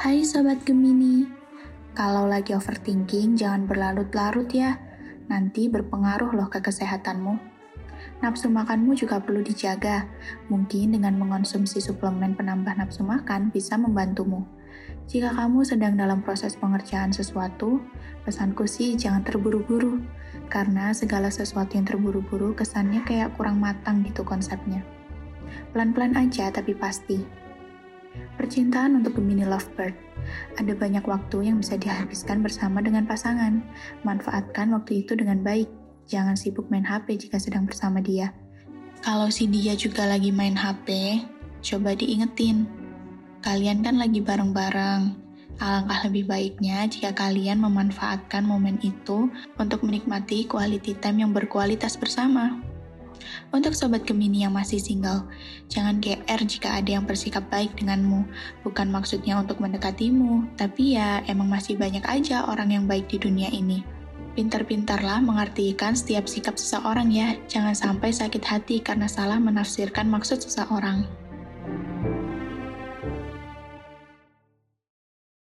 Hai Sobat Gemini, kalau lagi overthinking jangan berlarut-larut ya, nanti berpengaruh loh ke kesehatanmu. Nafsu makanmu juga perlu dijaga, mungkin dengan mengonsumsi suplemen penambah nafsu makan bisa membantumu. Jika kamu sedang dalam proses pengerjaan sesuatu, pesanku sih jangan terburu-buru, karena segala sesuatu yang terburu-buru kesannya kayak kurang matang gitu konsepnya. Pelan-pelan aja tapi pasti. Percintaan untuk Gemini Lovebird. Ada banyak waktu yang bisa dihabiskan bersama dengan pasangan. Manfaatkan waktu itu dengan baik. Jangan sibuk main HP jika sedang bersama dia. Kalau si dia juga lagi main HP, coba diingetin. Kalian kan lagi bareng-bareng. Alangkah lebih baiknya jika kalian memanfaatkan momen itu untuk menikmati quality time yang berkualitas bersama. Untuk sobat Gemini yang masih single, jangan GR jika ada yang bersikap baik denganmu. Bukan maksudnya untuk mendekatimu, tapi ya emang masih banyak aja orang yang baik di dunia ini. Pintar-pintarlah mengartikan setiap sikap seseorang ya, jangan sampai sakit hati karena salah menafsirkan maksud seseorang.